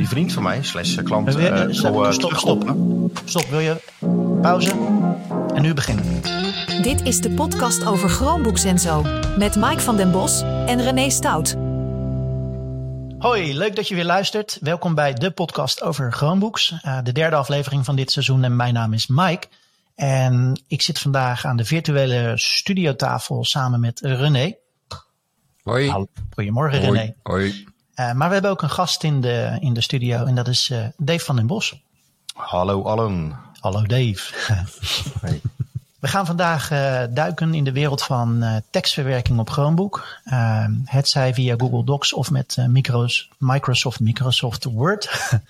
die vriend van mij, slash klant, eh, stop, wil, eh, stop, stop. terugkoppelen. Stop, wil je pauze? En nu beginnen. Dit is de podcast over Chromebooks en zo. Met Mike van den Bos en René Stout. Hoi, leuk dat je weer luistert. Welkom bij de podcast over Chromebooks. Eh, de derde aflevering van dit seizoen en mijn naam is Mike. En ik zit vandaag aan de virtuele studiotafel samen met René. Hoi. Hallo. Goedemorgen René. Hoi. Hoi. Eh, maar we hebben ook een gast in de, in de studio en dat is eh, Dave van den Bos. Hallo allen. Hallo Dave. Hey. We gaan vandaag eh, duiken in de wereld van tekstverwerking op Chromebook. Uh, het zij via Google Docs of met Micros- Microsoft Microsoft Word.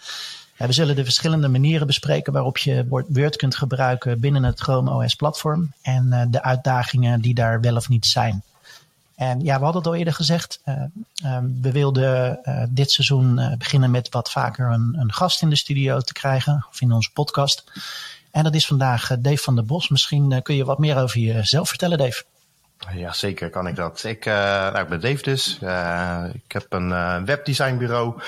We zullen de verschillende manieren bespreken waarop je Word- Word kunt gebruiken binnen het Chrome OS platform. En de uitdagingen die daar wel of niet zijn. En ja, we hadden het al eerder gezegd. eh, eh, we wilden eh, dit seizoen eh, beginnen met wat vaker een, een gast in de studio te krijgen. Of in onze podcast. En dat is vandaag Dave van der Bos. Misschien kun je wat meer over jezelf vertellen, Dave. Ja, zeker kan ik dat. Ik, nou, ik ben Dave dus. Ik heb een webdesignbureau.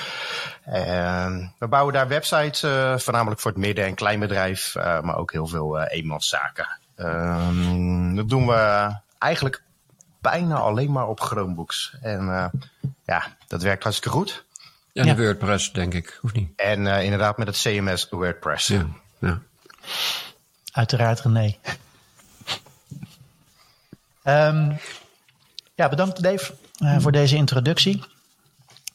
We bouwen daar websites, voornamelijk voor het midden- en kleinbedrijf, maar ook heel veel eenmanszaken. Ehm, dat doen we eigenlijk bijna alleen maar op Chromebooks. En eh, ja, dat werkt hartstikke goed. Ja, Ja. de WordPress, denk ik. Of niet? En eh, inderdaad met het CMS WordPress. Ja. ja. Uiteraard René. Ehm, ja, bedankt Dave eh, voor deze introductie.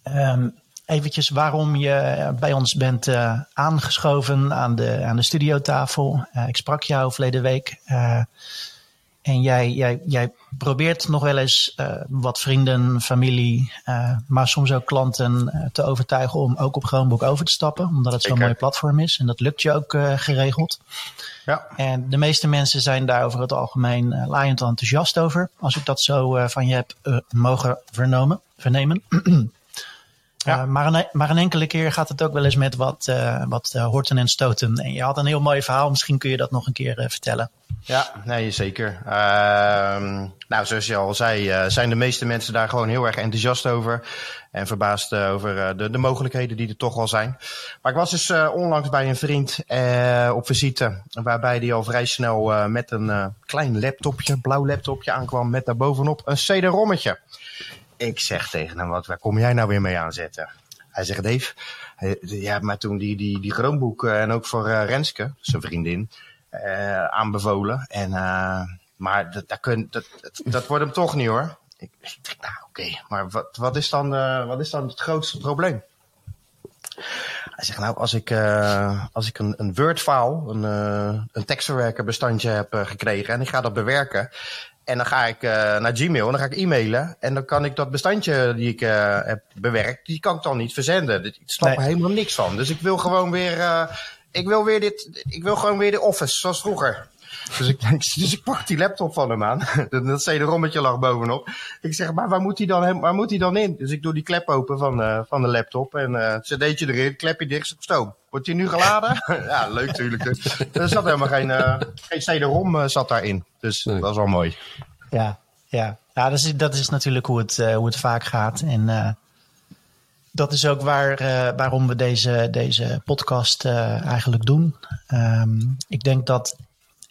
Ehm eventjes waarom je bij ons bent eh, aangeschoven aan de, aan de studiotafel. Eh, ik sprak jou verleden week. En jij, jij, jij probeert nog wel eens eh, wat vrienden, familie, eh, maar soms ook klanten eh, te overtuigen om ook op Chromebook over te stappen. Omdat het zo'n mooi platform is. En dat lukt je ook geregeld. Ja. En de meeste mensen zijn daar over het algemeen laaiend enthousiast over. Als ik dat zo van je heb mogen vernomen, vernemen. Ja. Uh, maar, een, maar een enkele keer gaat het ook wel eens met wat, uh, wat horten en stoten. En je had een heel mooi verhaal. Misschien kun je dat nog een keer vertellen. Ja, nee, zeker. Uh, nou, zoals je al zei, zijn de meeste mensen daar gewoon heel erg enthousiast over. En verbaasd over de, de mogelijkheden die er toch al zijn. Maar ik was dus onlangs bij een vriend op visite. Waarbij die al vrij snel met een klein laptopje, blauw laptopje aankwam. Met daarbovenop een CD-rommetje. Ik zeg tegen hem, wat, waar kom jij nou weer mee aanzetten? Hij zegt, Dave, uh, ja, maar toen die, die, die Chromebook uh, en ook voor uh, Renske, zijn vriendin, uh, aanbevolen. En, maar dat, dat, dat, dat, wordt hem toch niet hoor. Ik, ik denk, nou oké, maar wat, wat, is dan, wat is dan het grootste probleem? Hij zegt, nou, als ik, als ik een, een Word-file, een, een tekstverwerker bestandje heb gekregen en ik ga dat bewerken. En dan ga ik uh, naar Gmail en dan ga ik e-mailen. En dan kan ik dat bestandje die ik uh, heb bewerkt, die kan ik dan niet verzenden. Ik snap er nee. helemaal niks van. Dus ik wil gewoon weer, uh, ik wil weer dit, ik wil gewoon weer de office zoals vroeger. Dus ik, dus ik pak die laptop van hem aan. Dat CD-rommetje lag bovenop. Ik zeg, maar waar moet hij dan, waar moet hij dan in? Dus ik doe die klep open van, uh, van de laptop. En uh, cd'tje erin, klepje dicht, stoom. Wordt hij nu geladen? ja, leuk natuurlijk. Er zat helemaal geen, uh, geen CD-rom uh, zat daarin. Dus dat was wel mooi. Ja, ja. ja dat, is, dat is natuurlijk hoe het, uh, hoe het vaak gaat. En uh, dat is ook waar, uh, waarom we deze, deze podcast eigenlijk doen. Um, ik denk dat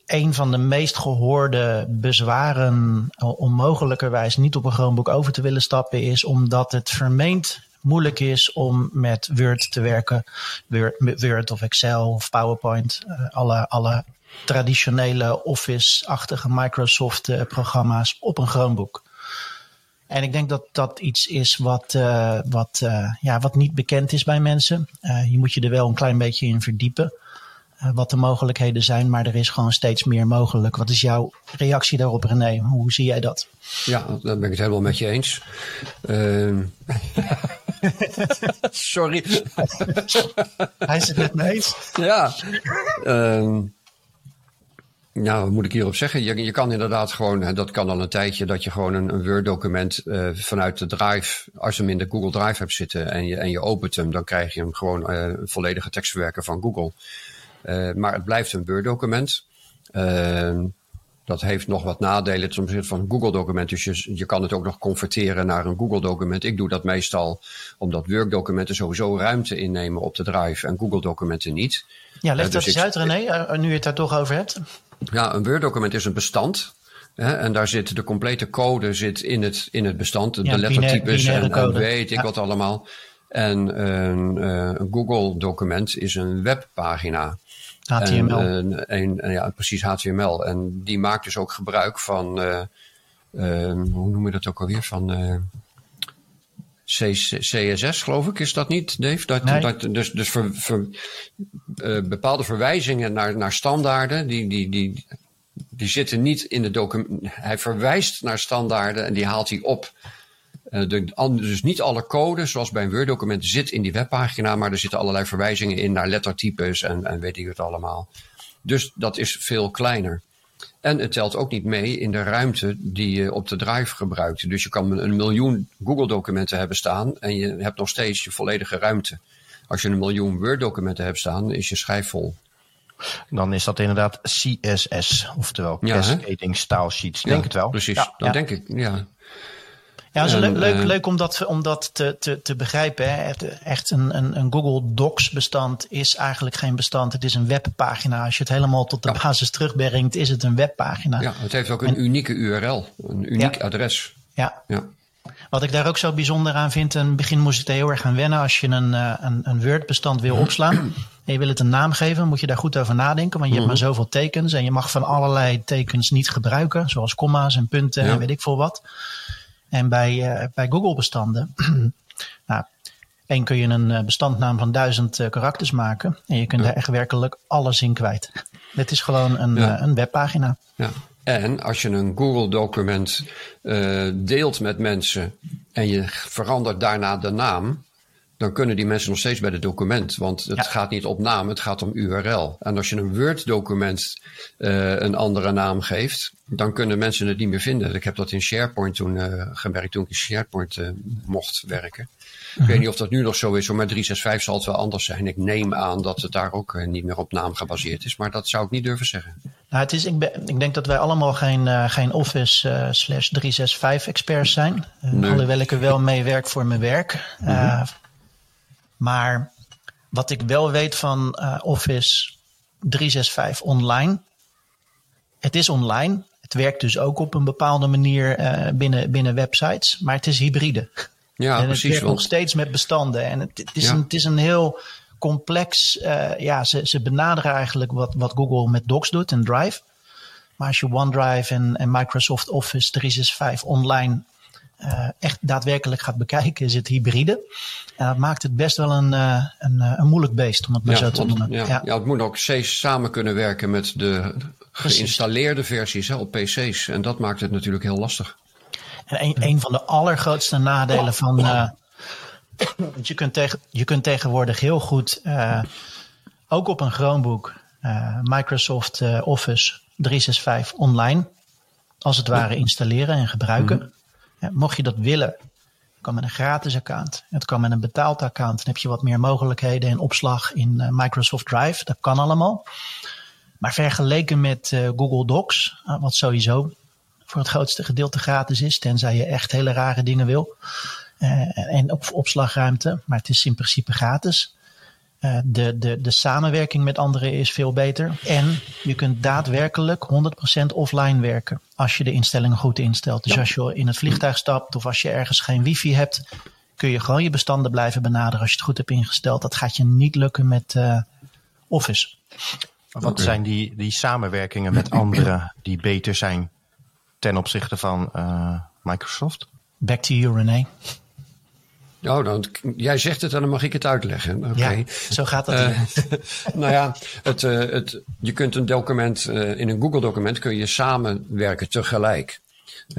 een van de meest gehoorde bezwaren onmogelijkerwijs niet op een Chromebook over te willen stappen is omdat het vermeend moeilijk is om met Word te werken. Word, of Excel of PowerPoint. Uh, alle, alle traditionele Office-achtige Microsoft-programma's op een Chromebook. En ik denk dat dat iets is wat, uh, wat, uh, ja, wat niet bekend is bij mensen. je moet je er wel een klein beetje in verdiepen. Uh, wat de mogelijkheden zijn, maar er is gewoon steeds meer mogelijk. Wat is jouw reactie daarop, René? Hoe zie jij dat? Ja, daar ben ik het helemaal met je eens. Uh... Sorry. Hij is het met me eens. Ja. Uh... Nou, wat moet ik hierop zeggen? Je, je kan inderdaad gewoon, dat kan al een tijdje, dat je gewoon een, een Word-document uh, vanuit de Drive, als je hem in de Google Drive hebt zitten en je, en je opent hem, dan krijg je hem gewoon uh, een volledige tekstverwerker van Google. Uh, maar het blijft een Word-document. Uh, Dat heeft nog wat nadelen ten opzichte van een Google-document. Dus je, je kan het ook nog converteren naar een Google-document. Ik doe dat meestal omdat Word-documenten sowieso ruimte innemen op de drive en Google-documenten niet. Ja, leg Uh, dat dus eens ik- uit, René, eh, nu je het daar toch over hebt. Ja, een Word-document is een bestand. Hè, en daar zit de complete code zit in, het, in het bestand. De lettertypes binaire en, en weet ik Ja. wat allemaal. En een, eh, een Google-document is een webpagina. HTML. En, een- een- ja, precies, HTML. En die maakt dus ook gebruik van, eh, eh, hoe noem je dat ook alweer? Van eh, CSS, geloof ik, is dat niet, Dave? Dat, Nee. dat, dus dus ver, ver- eh, bepaalde verwijzingen naar, naar standaarden, die, die, die, die zitten niet in de document. Hij verwijst naar standaarden en die haalt hij op. Eh, de, dus niet alle code, zoals bij een Word-document, zit in die webpagina, maar er zitten allerlei verwijzingen in naar lettertypes en, en weet ik het allemaal. Dus dat is veel kleiner. En het telt ook niet mee in de ruimte die je op de drive gebruikt. Dus je kan een miljoen Google-documenten hebben staan en je hebt nog steeds je volledige ruimte. Als je een miljoen Word-documenten hebt staan, is je schijf vol. Dan is dat inderdaad CSS, oftewel Ja? Cascading Style Sheets. Ja, Denk het wel. Precies, Ja, ja. denk ik, ja. Ja, het leuk, leuk, eh, leuk om dat, om dat te, te, te begrijpen. Hè. Echt een, een, een Google Docs bestand is eigenlijk geen bestand. Het is een webpagina. Als je het helemaal tot de Ja. basis terugbrengt, is het een webpagina. ja, het heeft ook een unieke URL, een uniek Ja. adres. Ja. Ja. Wat ik daar ook zo bijzonder aan vind, in het begin moest ik er heel erg aan wennen. Als je een, eh, een, een Word-bestand wil opslaan en je wil het een naam geven, moet je daar goed over nadenken. Want je hebt maar zoveel tekens en je mag van allerlei tekens niet gebruiken, zoals komma's en punten en weet ik veel wat. En bij, eh, bij Google-bestanden, nou, één kun je een eh, bestandnaam van duizend eh, karakters maken en je kunt daar echt werkelijk alles in kwijt. Het is gewoon een, Ja. een webpagina. Ja. En als je een Google-document deelt met mensen en je verandert daarna de naam, dan kunnen die mensen nog steeds bij het document. Want het Ja. gaat niet op naam, het gaat om URL. En als je een Word-document eh, een andere naam geeft, dan kunnen mensen het niet meer vinden. Ik heb dat in SharePoint toen eh, gemerkt, toen ik in SharePoint eh, mocht werken. Ik weet niet of dat nu nog zo is, hoor, maar 365 zal het wel anders zijn. Ik neem aan dat het daar ook niet meer op naam gebaseerd is, maar dat zou ik niet durven zeggen. Nou, het is, ik, ben, ik denk dat wij allemaal geen, geen Office slash 365 experts zijn. Nee. Alhoewel ik er wel mee werk voor mijn werk. Eh, maar wat ik wel weet van eh, Office 365 online. Het is online. Het werkt dus ook op een bepaalde manier eh, binnen, binnen websites. Maar het is hybride. Ja, en het precies. werkt nog steeds met bestanden. En het, het, is, Ja. een, het is een heel complex. eh, ja, ze, ze benaderen eigenlijk wat, wat Google met Docs doet en Drive. Maar als je OneDrive en, en Microsoft Office 365 online eh, echt daadwerkelijk gaat bekijken, is het hybride. En dat maakt het best wel een, eh, een, eh, een moeilijk beest, om het maar ja, zo te noemen. ja, Ja. ja, het moet ook steeds samen kunnen werken met de geïnstalleerde versies hè, op PC's. En dat maakt het natuurlijk heel lastig. En een, een van de allergrootste nadelen van. eh, want je, kunt tegen, je kunt tegenwoordig heel goed, eh, ook op een Chromebook, eh, Microsoft eh, Office 365 online, als het ware installeren en gebruiken. Mocht je dat willen, kan met een gratis account. Het kan met een betaald account. Dan heb je wat meer mogelijkheden en opslag in eh, Microsoft Drive. Dat kan allemaal. Maar vergeleken met eh, Google Docs, eh, wat sowieso voor het grootste gedeelte gratis is, tenzij je echt hele rare dingen wil. En op opslagruimte, maar het is in principe gratis. Eh, de, de, de samenwerking met anderen is veel beter. En je kunt daadwerkelijk 100% offline werken. Als je de instellingen goed instelt. Dus als je in het vliegtuig stapt of als je ergens geen wifi hebt. Kun je gewoon je bestanden blijven benaderen als je het goed hebt ingesteld. Dat gaat je niet lukken met eh, Office. Wat zijn die, die samenwerkingen met anderen die beter zijn ten opzichte van eh, Microsoft? Back to you, René. Oh, dan, jij zegt het en dan mag ik het uitleggen. Oké. Ja, zo gaat dat. Eh, nou ja, het, eh, het, je kunt een document, eh, in een Google-document kun je samenwerken tegelijk.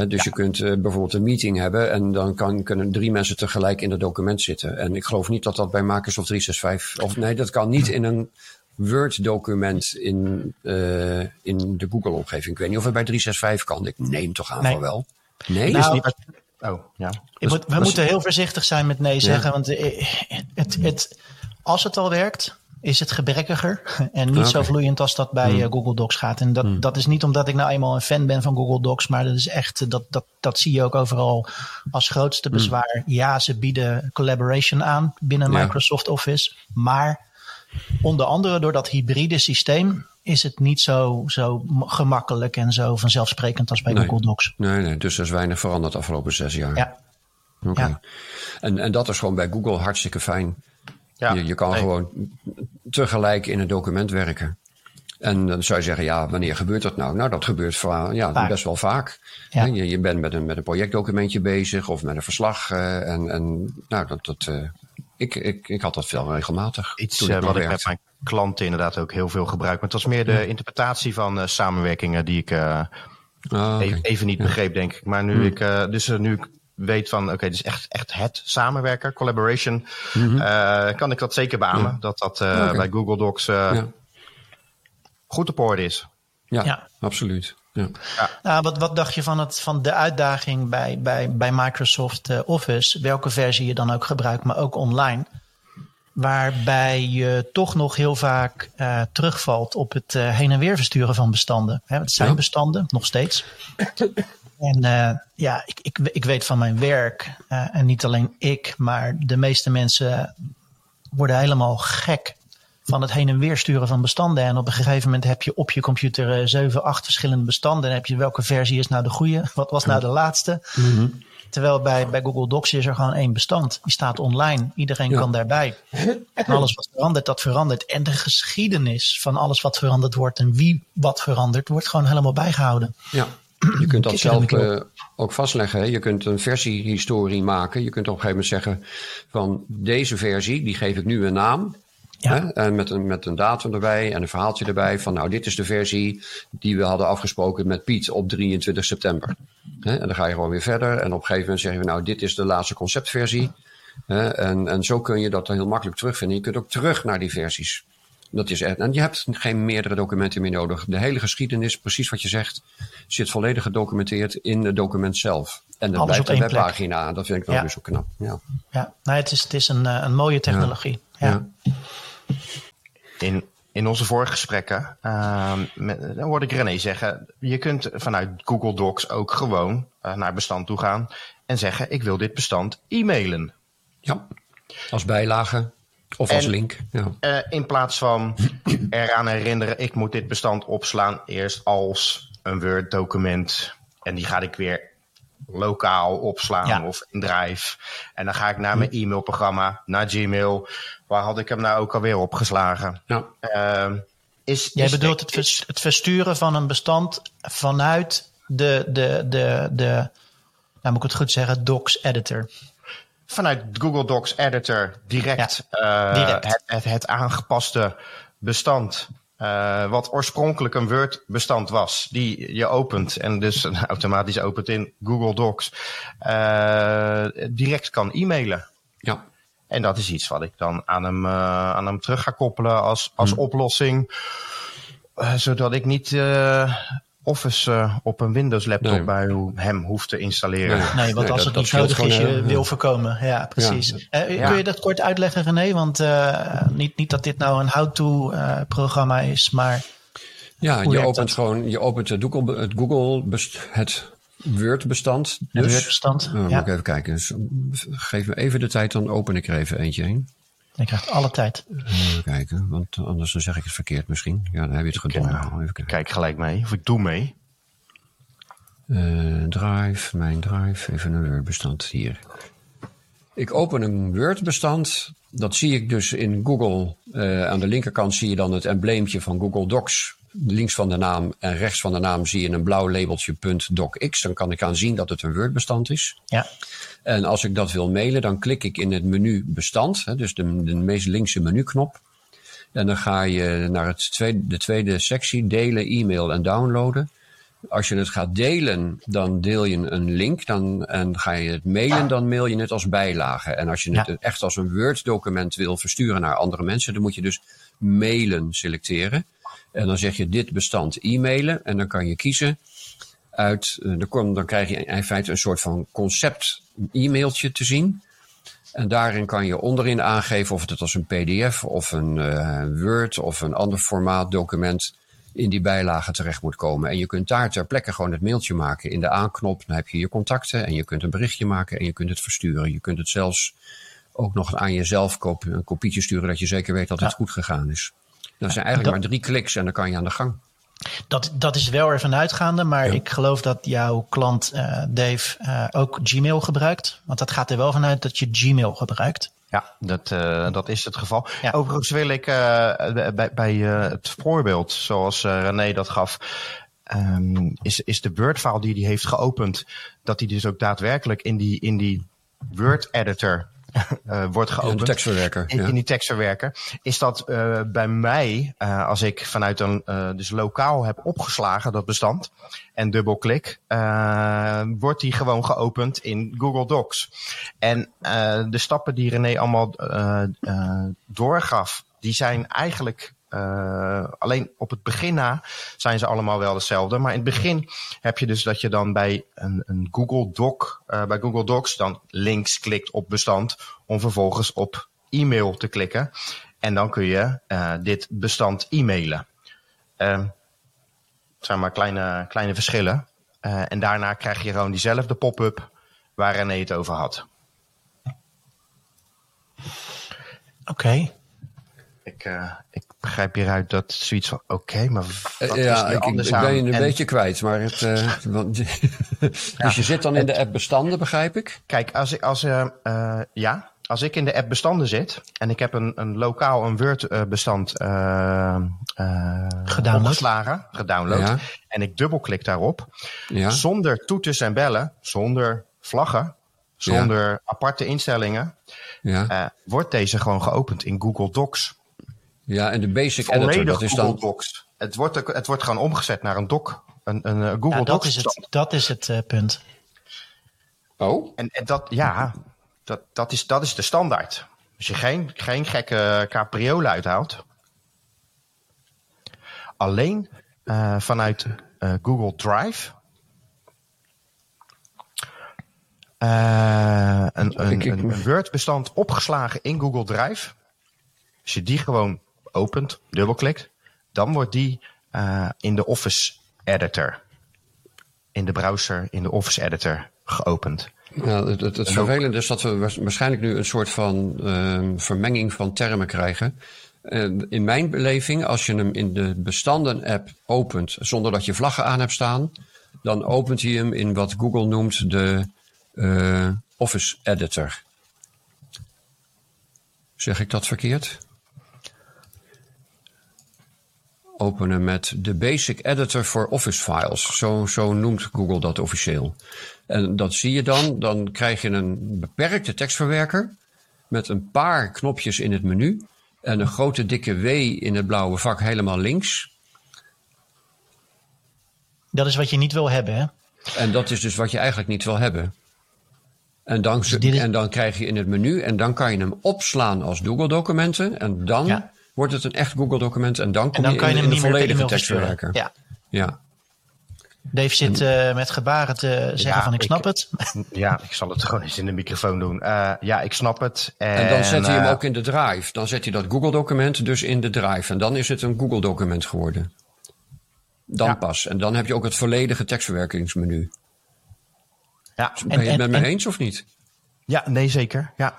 Dus je kunt bijvoorbeeld een meeting hebben en dan kan, kunnen drie mensen tegelijk in het document zitten. En ik geloof niet dat dat bij Microsoft 365, of nee, dat kan niet in een Word-document in, eh, in de Google-omgeving. Ik weet niet of het bij 365 kan. Ik neem toch aan Nee. van wel. Nee? Nou, Is niet oh, ja. Dus- moet, we dus- moeten heel voorzichtig zijn met nee zeggen. Want eh, het, het, als het al werkt, is het gebrekkiger en niet zo vloeiend als dat bij Hmm. eh, Google Docs gaat. En dat, Hmm. dat is niet omdat ik nou eenmaal een fan ben van Google Docs, maar dat is echt, eh, dat, dat, dat zie je ook overal als grootste bezwaar. Ja, ze bieden collaboration aan binnen Ja. Microsoft Office, maar onder andere door dat hybride systeem is het niet zo, zo gemakkelijk en zo vanzelfsprekend als bij Nee. Google Docs. Nee, nee, dus er is weinig veranderd de afgelopen zes jaar. Ja, Oké. ja. En, en dat is gewoon bij Google hartstikke fijn. Ja, je, je kan nee. gewoon tegelijk in een document werken. En dan zou je zeggen, ja, wanneer gebeurt dat nou? Nou, dat gebeurt ja, Vaak. best wel vaak. Ja. Je, je bent met een, met een projectdocumentje bezig of met een verslag. eh, en, en nou, dat, dat, eh, ik, ik, ik had dat veel regelmatig. Iets toen eh, wat ik met mijn klanten inderdaad ook heel veel gebruik. Maar het was meer de interpretatie van eh, samenwerkingen die ik eh, Ah, oké. even, even niet begreep, denk ik. Maar nu Hmm. ik, eh, dus nu ik weet van, oké, dit is echt, echt het samenwerken, collaboration, eh, kan ik dat zeker beamen. Mhm. Ja. Dat dat eh, Oké. bij Google Docs eh, ja. goed op orde is. Ja, Ja. absoluut. Ja. Nou, wat, wat dacht je van, het, van de uitdaging bij, bij, bij Microsoft eh, Office? Welke versie je dan ook gebruikt, maar ook online. Waarbij je toch nog heel vaak eh, terugvalt op het eh, heen en weer versturen van bestanden. Hè, het zijn Ja. bestanden, nog steeds. En eh, ja, ik, ik, ik weet van mijn werk, eh, en niet alleen ik, maar de meeste mensen worden helemaal gek van het heen en weer sturen van bestanden. En op een gegeven moment heb je op je computer eh, zeven, acht verschillende bestanden. En heb je welke versie is nou de goede? Wat was nou de laatste? Terwijl bij, bij Google Docs is er gewoon één bestand. Die staat online. Iedereen Ja. kan daarbij. En alles wat verandert, dat verandert. En de geschiedenis van alles wat veranderd wordt en wie wat verandert, wordt gewoon helemaal bijgehouden. Ja, je kunt dat zelf eh, ook vastleggen. Hè? Je kunt een versiehistorie maken. Je kunt op een gegeven moment zeggen van deze versie, die geef ik nu een naam. Ja. En met een, met een datum erbij en een verhaaltje erbij van nou dit is de versie die we hadden afgesproken met Piet op 23 september. Hè? En dan ga je gewoon weer verder en op een gegeven moment zeggen we nou dit is de laatste conceptversie. Hè? En, en zo kun je dat dan heel makkelijk terugvinden. Je kunt ook terug naar die versies. Dat is echt, en je hebt geen meerdere documenten meer nodig. De hele geschiedenis, precies wat je zegt, zit volledig gedocumenteerd in het document zelf. En dat Alles blijft op één webpagina. Dat vind ik dan Ja. weer zo knap. Ja. Ja, nee, het is, het is een, eh, een mooie technologie. Ja. Ja. In, in onze vorige gesprekken ehm, met, dan hoorde ik René zeggen, je kunt vanuit Google Docs ook gewoon eh, naar bestand toe gaan en zeggen, ik wil dit bestand e-mailen. ja. Als bijlage of als link. Ja. Eh, in plaats van eraan herinneren, ik moet dit bestand opslaan eerst als een Word document. En die ga ik weer lokaal opslaan Ja. of in Drive. En dan ga ik naar mijn e-mailprogramma, naar Gmail. Waar had ik hem nou ook alweer opgeslagen? Ja. Ehm, is, Jij is bedoelt het, vers- het versturen van een bestand vanuit de, de, de, de nou moet ik het goed zeggen, Docs Editor. vanuit Google Docs Editor direct, Ja, eh, het, het aangepaste bestand. Eh, wat oorspronkelijk een Word-bestand was, die je opent en dus automatisch opent in Google Docs, eh, direct kan e-mailen. ja. En dat is iets wat ik dan aan hem, eh, aan hem terug ga koppelen als, als Hmm. oplossing. zodat ik niet Office eh, op een Windows laptop Nee. bij ho- hem hoef te installeren. Nee. Nee, want Nee, als dat- het niet nodig is, gewoon, je eh, wil ja. voorkomen. Ja, precies. Eh, Ja. Kun je dat kort uitleggen, René? Want eh, niet, niet dat dit nou een how-to-programma is, maar Ja, Hoe je opent dat? gewoon je opent het Google, het, Google best, het Word-bestand. het Dus, Word-bestand. Oh, moet ja, ik even kijken. Dus, geef me even de tijd, dan open ik er even eentje heen. Je krijgt alle tijd. Even kijken, want anders dan zeg ik het verkeerd misschien. Ja, dan heb je het gedaan. even Ik kijken. kijk gelijk mee, of ik doe mee. Eh, drive, mijn drive, even een Word-bestand hier. Ik open een Word-bestand. Dat zie ik dus in Google. Eh, aan de linkerkant zie je dan het embleempje van Google Docs. Links van de naam en rechts van de naam zie je een blauw labeltje .docx. Dan kan ik aan zien dat het een Word-bestand is. Ja, En als ik dat wil mailen, dan klik ik in het menu bestand. Hè, dus de, de meest linkse menuknop. En dan ga je naar het tweede, de tweede sectie, delen, e-mail en downloaden. Als je het gaat delen, dan deel je een link. Dan, en ga je het mailen, dan mail je het als bijlage. En als je het Ja. echt als een Word-document wil versturen naar andere mensen, dan moet je dus mailen selecteren. En dan zeg je dit bestand e-mailen. En dan kan je kiezen uit, eh, dan, kom, dan krijg je in feite een soort van concept e-mailtje te zien. En daarin kan je onderin aangeven of het als een PDF of een uh, Word of een ander formaat document in die bijlage terecht moet komen. En je kunt daar ter plekke gewoon het mailtje maken. In de aanknop dan heb je je contacten en je kunt een berichtje maken en je kunt het versturen. Je kunt het zelfs ook nog aan jezelf een kopietje sturen dat je zeker weet dat het goed gegaan is. Dat zijn eigenlijk maar drie kliks en dan kan je aan de gang. Dat, dat is wel ervan uitgaande, maar ik geloof dat jouw klant uh, Dave uh, ook Gmail gebruikt. Want dat gaat er wel vanuit dat je Gmail gebruikt. Ja, dat, uh, dat is het geval. Ja. Overigens wil ik bij, bij het voorbeeld, zoals René dat gaf, um, is, is de Word-file die hij heeft geopend, dat hij dus ook daadwerkelijk in die, in die Word-editor uh, wordt geopend. In, tekstverwerker, in, in, die tekstverwerker. Is dat uh, bij mij, uh, als ik vanuit een dus lokaal heb opgeslagen dat bestand en dubbelklik, wordt die gewoon geopend in Google Docs. En de stappen die René allemaal doorgaf, die zijn eigenlijk uh, alleen op het begin na zijn ze allemaal wel hetzelfde. Maar in het begin heb je dus dat je dan bij een, een Google Doc, uh, bij Google Docs dan links klikt op bestand om vervolgens op e-mail te klikken. En dan kun je uh, dit bestand e-mailen. het zijn maar kleine, kleine verschillen. en daarna krijg je gewoon diezelfde pop-up waar René het over had. Oké. Ik, uh, ik begrijp hieruit dat zoiets van, oké, maar wat uh, ja, is ik, anders ik, ik ben je een en... beetje kwijt, maar het, uh, want, dus je zit dan in de app bestanden, begrijp ik? Kijk, als ik, als, ja, als ik in de app bestanden zit en ik heb een, een lokaal een Word bestand gedownload, gedownload ja. en ik dubbelklik daarop, ja. zonder toeters en bellen, zonder vlaggen, zonder ja. aparte instellingen, ja. wordt deze gewoon geopend in Google Docs. Ja, en de basic Volledig editor, dat is Google dan... Docs. Het wordt, het wordt gewoon omgezet naar een doc. Een, een uh, Google ja, dat Docs. Is het, dat is het uh, punt. Oh? En, en dat, ja, dat, dat, is, dat is de standaard. Als je geen, geen gekke capriolen uithaalt. Alleen uh, vanuit Google Drive. een, een, een Word-bestand opgeslagen in Google Drive. Als je die gewoon opent, dubbelklikt, dan wordt die uh, in de Office Editor, in de browser, in de Office Editor geopend. Ja, het, het, het vervelende is dat we waarschijnlijk nu een soort van uh, vermenging van termen krijgen. Uh, in mijn beleving, als je hem in de bestanden-app opent zonder dat je vlaggen aan hebt staan, dan opent hij hem in wat Google noemt de uh, Office Editor. Zeg ik dat verkeerd? Openen met de Basic Editor for Office Files. Zo, zo noemt Google dat officieel. En dat zie je dan. Dan krijg je een beperkte tekstverwerker met een paar knopjes in het menu en een grote dikke W in het blauwe vak helemaal links. Dat is wat je niet wil hebben, hè? En dat is dus wat je eigenlijk niet wil hebben. En dan, dus en dan krijg je in het menu en dan kan je hem opslaan als Google-documenten. En dan ja wordt het een echt Google-document en dan kom en dan je kan in, je hem in de volledige tekstverwerker. Ja. ja. Dave zit uh, met gebaren te zeggen ja, van ik snap ik, het. Ja, ik zal het gewoon eens in de microfoon doen. Uh, ja, ik snap het. En, en dan zet hij uh, hem ook in de drive. Dan zet hij dat Google-document dus in de drive. En dan is het een Google-document geworden. Dan ja. pas. En dan heb je ook het volledige tekstverwerkingsmenu. Ja. Ben je het met me eens of niet? Ja, nee zeker. Ja.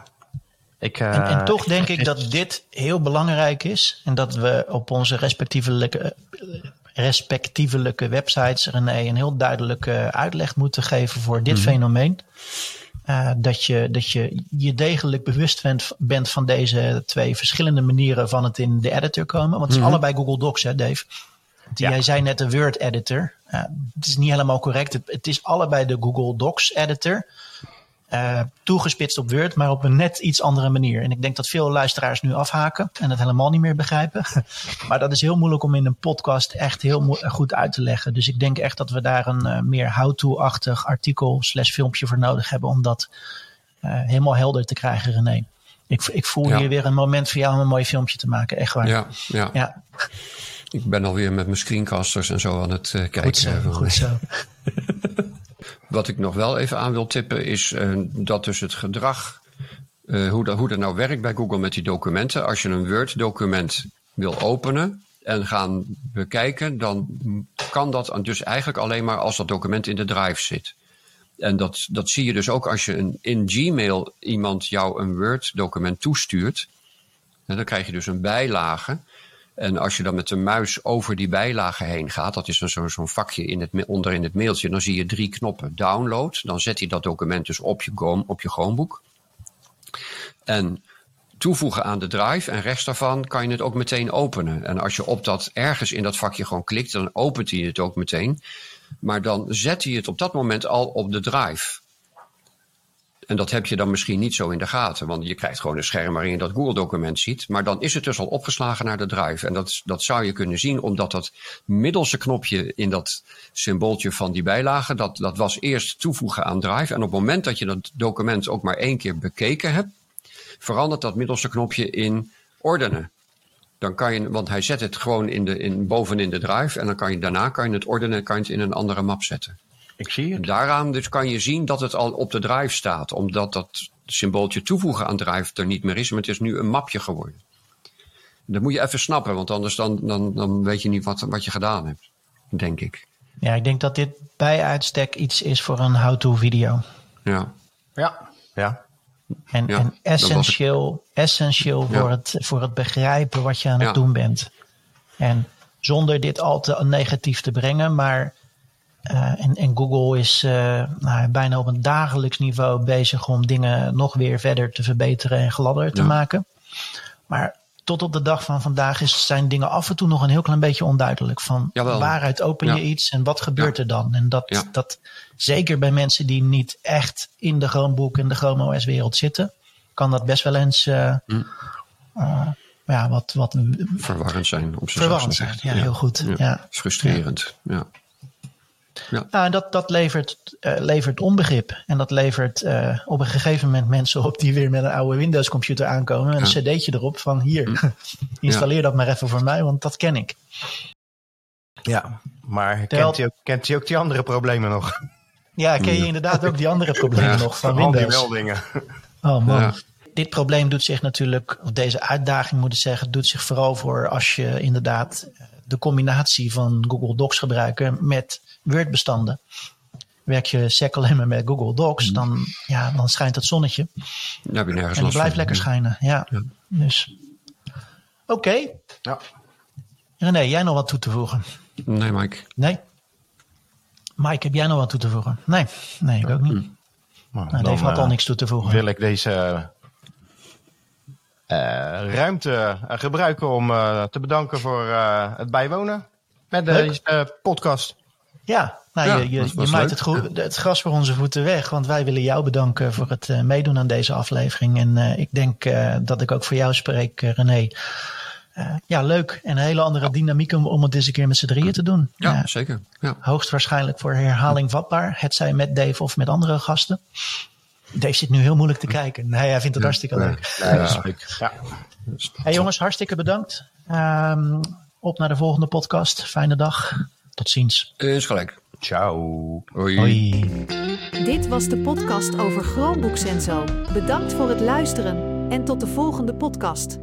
Ik, uh, en, en, toch denk ik dat dit heel belangrijk is. En dat we op onze respectievelijke, respectievelijke websites René een heel duidelijke uitleg moeten geven voor dit mm -hmm. fenomeen. Uh, dat, je, dat je je degelijk bewust bent, bent van deze twee verschillende manieren van het in de editor komen. Want het is mm -hmm. allebei Google Docs, hè, Dave? Ja. Jij zei net de Word editor. Uh, het is niet helemaal correct. Het, het is allebei de Google Docs editor. Uh, toegespitst op Word, maar op een net iets andere manier. En ik denk dat veel luisteraars nu afhaken en het helemaal niet meer begrijpen. maar dat is heel moeilijk om in een podcast echt heel goed uit te leggen. Dus ik denk echt dat we daar een uh, meer how-to-achtig artikel slash filmpje voor nodig hebben om dat uh, helemaal helder te krijgen, René. Ik, ik voel ja. hier weer een moment voor jou om een mooi filmpje te maken, echt waar. Ja, ja. ja. Ik ben alweer met mijn screencasters en zo aan het kijken. Goed zo, goed zo. Wat ik nog wel even aan wil tippen is uh, dat dus het gedrag uh, hoe, dat, hoe dat nou werkt bij Google met die documenten. Als je een Word-document wil openen en gaan bekijken, dan kan dat dus eigenlijk alleen maar als dat document in de drive zit. En dat, dat zie je dus ook als je in Gmail iemand jou een Word-document toestuurt. En dan krijg je dus een bijlage. En als je dan met de muis over die bijlage heen gaat, dat is dan zo'n zo vakje in het, onder in het mailtje, dan zie je drie knoppen. Download, dan zet hij dat document dus op je, op je Chromebook. En toevoegen aan de drive en rechts daarvan kan je het ook meteen openen. En als je op dat ergens in dat vakje gewoon klikt, dan opent hij het ook meteen. Maar dan zet hij het op dat moment al op de drive. En dat heb je dan misschien niet zo in de gaten, want je krijgt gewoon een scherm waarin je dat Google-document ziet. Maar dan is het dus al opgeslagen naar de drive. En dat, dat zou je kunnen zien, omdat dat middelste knopje in dat symbooltje van die bijlage, dat, dat was eerst toevoegen aan drive. En op het moment dat je dat document ook maar één keer bekeken hebt, verandert dat middelste knopje in ordenen. Dan kan je, want hij zet het gewoon in de, in, bovenin de drive en dan kan je daarna kan je het ordenen kan je het in een andere map zetten. Ik zie het. Daaraan dus kan je zien dat het al op de drive staat, omdat dat symbooltje toevoegen aan drive er niet meer is, maar het is nu een mapje geworden. Dat moet je even snappen, want anders dan, dan, dan weet je niet wat, wat je gedaan hebt, denk ik. Ja, ik denk dat dit bij uitstek iets is voor een how-to video. Ja. Ja, ja. En, Ja, en essentieel, essentieel Ja. voor, het, voor het begrijpen wat je aan het Ja. doen bent. En zonder dit al te negatief te brengen, maar eh, en, en Google is eh, nou, bijna op een dagelijks niveau bezig om dingen nog weer verder te verbeteren en gladder te Ja. maken. Maar tot op de dag van vandaag is, zijn dingen af en toe nog een heel klein beetje onduidelijk. Van Jawel. waaruit open Ja. je iets en wat gebeurt Ja. er dan? En dat, dat zeker bij mensen die niet echt in de Chromebook en de Chrome OS wereld zitten, kan dat best wel eens eh, eh, ja, wat, wat Verwarrend zijn op verwarrend zijn. Ja, heel goed. Ja. Frustrerend. Ja. Nou, en dat, dat levert, eh, levert onbegrip. En dat levert eh, op een gegeven moment mensen op die weer met een oude Windows computer aankomen. Met een cd'tje erop van hier, installeer dat maar even voor mij, want dat ken ik. Ja, maar Terwijl- kent hij, ook, kent hij ook die andere problemen nog? Ja, ken je inderdaad ook die andere problemen Ja, nog van Al die Windows? meldingen. Oh man. Dit probleem doet zich natuurlijk, of deze uitdaging moet ik zeggen, doet zich vooral voor als je inderdaad eh, de combinatie van Google Docs gebruiken met Word-bestanden. Werk je sec alleen maar met Google Docs, dan, ja, dan schijnt het zonnetje. Daar heb je nergens En last blijft van. lekker schijnen. Ja. Ja. Dus. Oké. Ja. René, jij nog wat toe te voegen? Nee, Mike. Nee. Mike, heb jij nog wat toe te voegen? Nee. Nee, ik ook niet. Nou, Nou, dan, Dave had al eh, niks toe te voegen. wil ik deze eh, ruimte eh, gebruiken om eh, te bedanken voor eh, het bijwonen met deze eh, podcast. Ja, nou, Ja, je, je, was- was je maakt het, goed, het gras voor onze voeten weg. Want wij willen jou bedanken voor het eh, meedoen aan deze aflevering. En eh, ik denk eh, dat ik ook voor jou spreek, eh, René. Eh, ja, leuk. En een hele andere dynamiek om, om het eens een keer met z'n drieën te doen. Ja, Eh, zeker. Ja. hoogstwaarschijnlijk voor herhaling vatbaar. Het zij met Dave of met andere gasten. Dave zit nu heel moeilijk te kijken. Nee, hij vindt het hartstikke leuk. Ja, leuk. Ja. Hey jongens, hartstikke bedankt. Ehm, op naar de volgende podcast. Fijne dag. Tot ziens. Is gelijk. Ciao. Hoi. Hoi. Dit was de podcast over Chromebooks en zo. Bedankt voor het luisteren en tot de volgende podcast.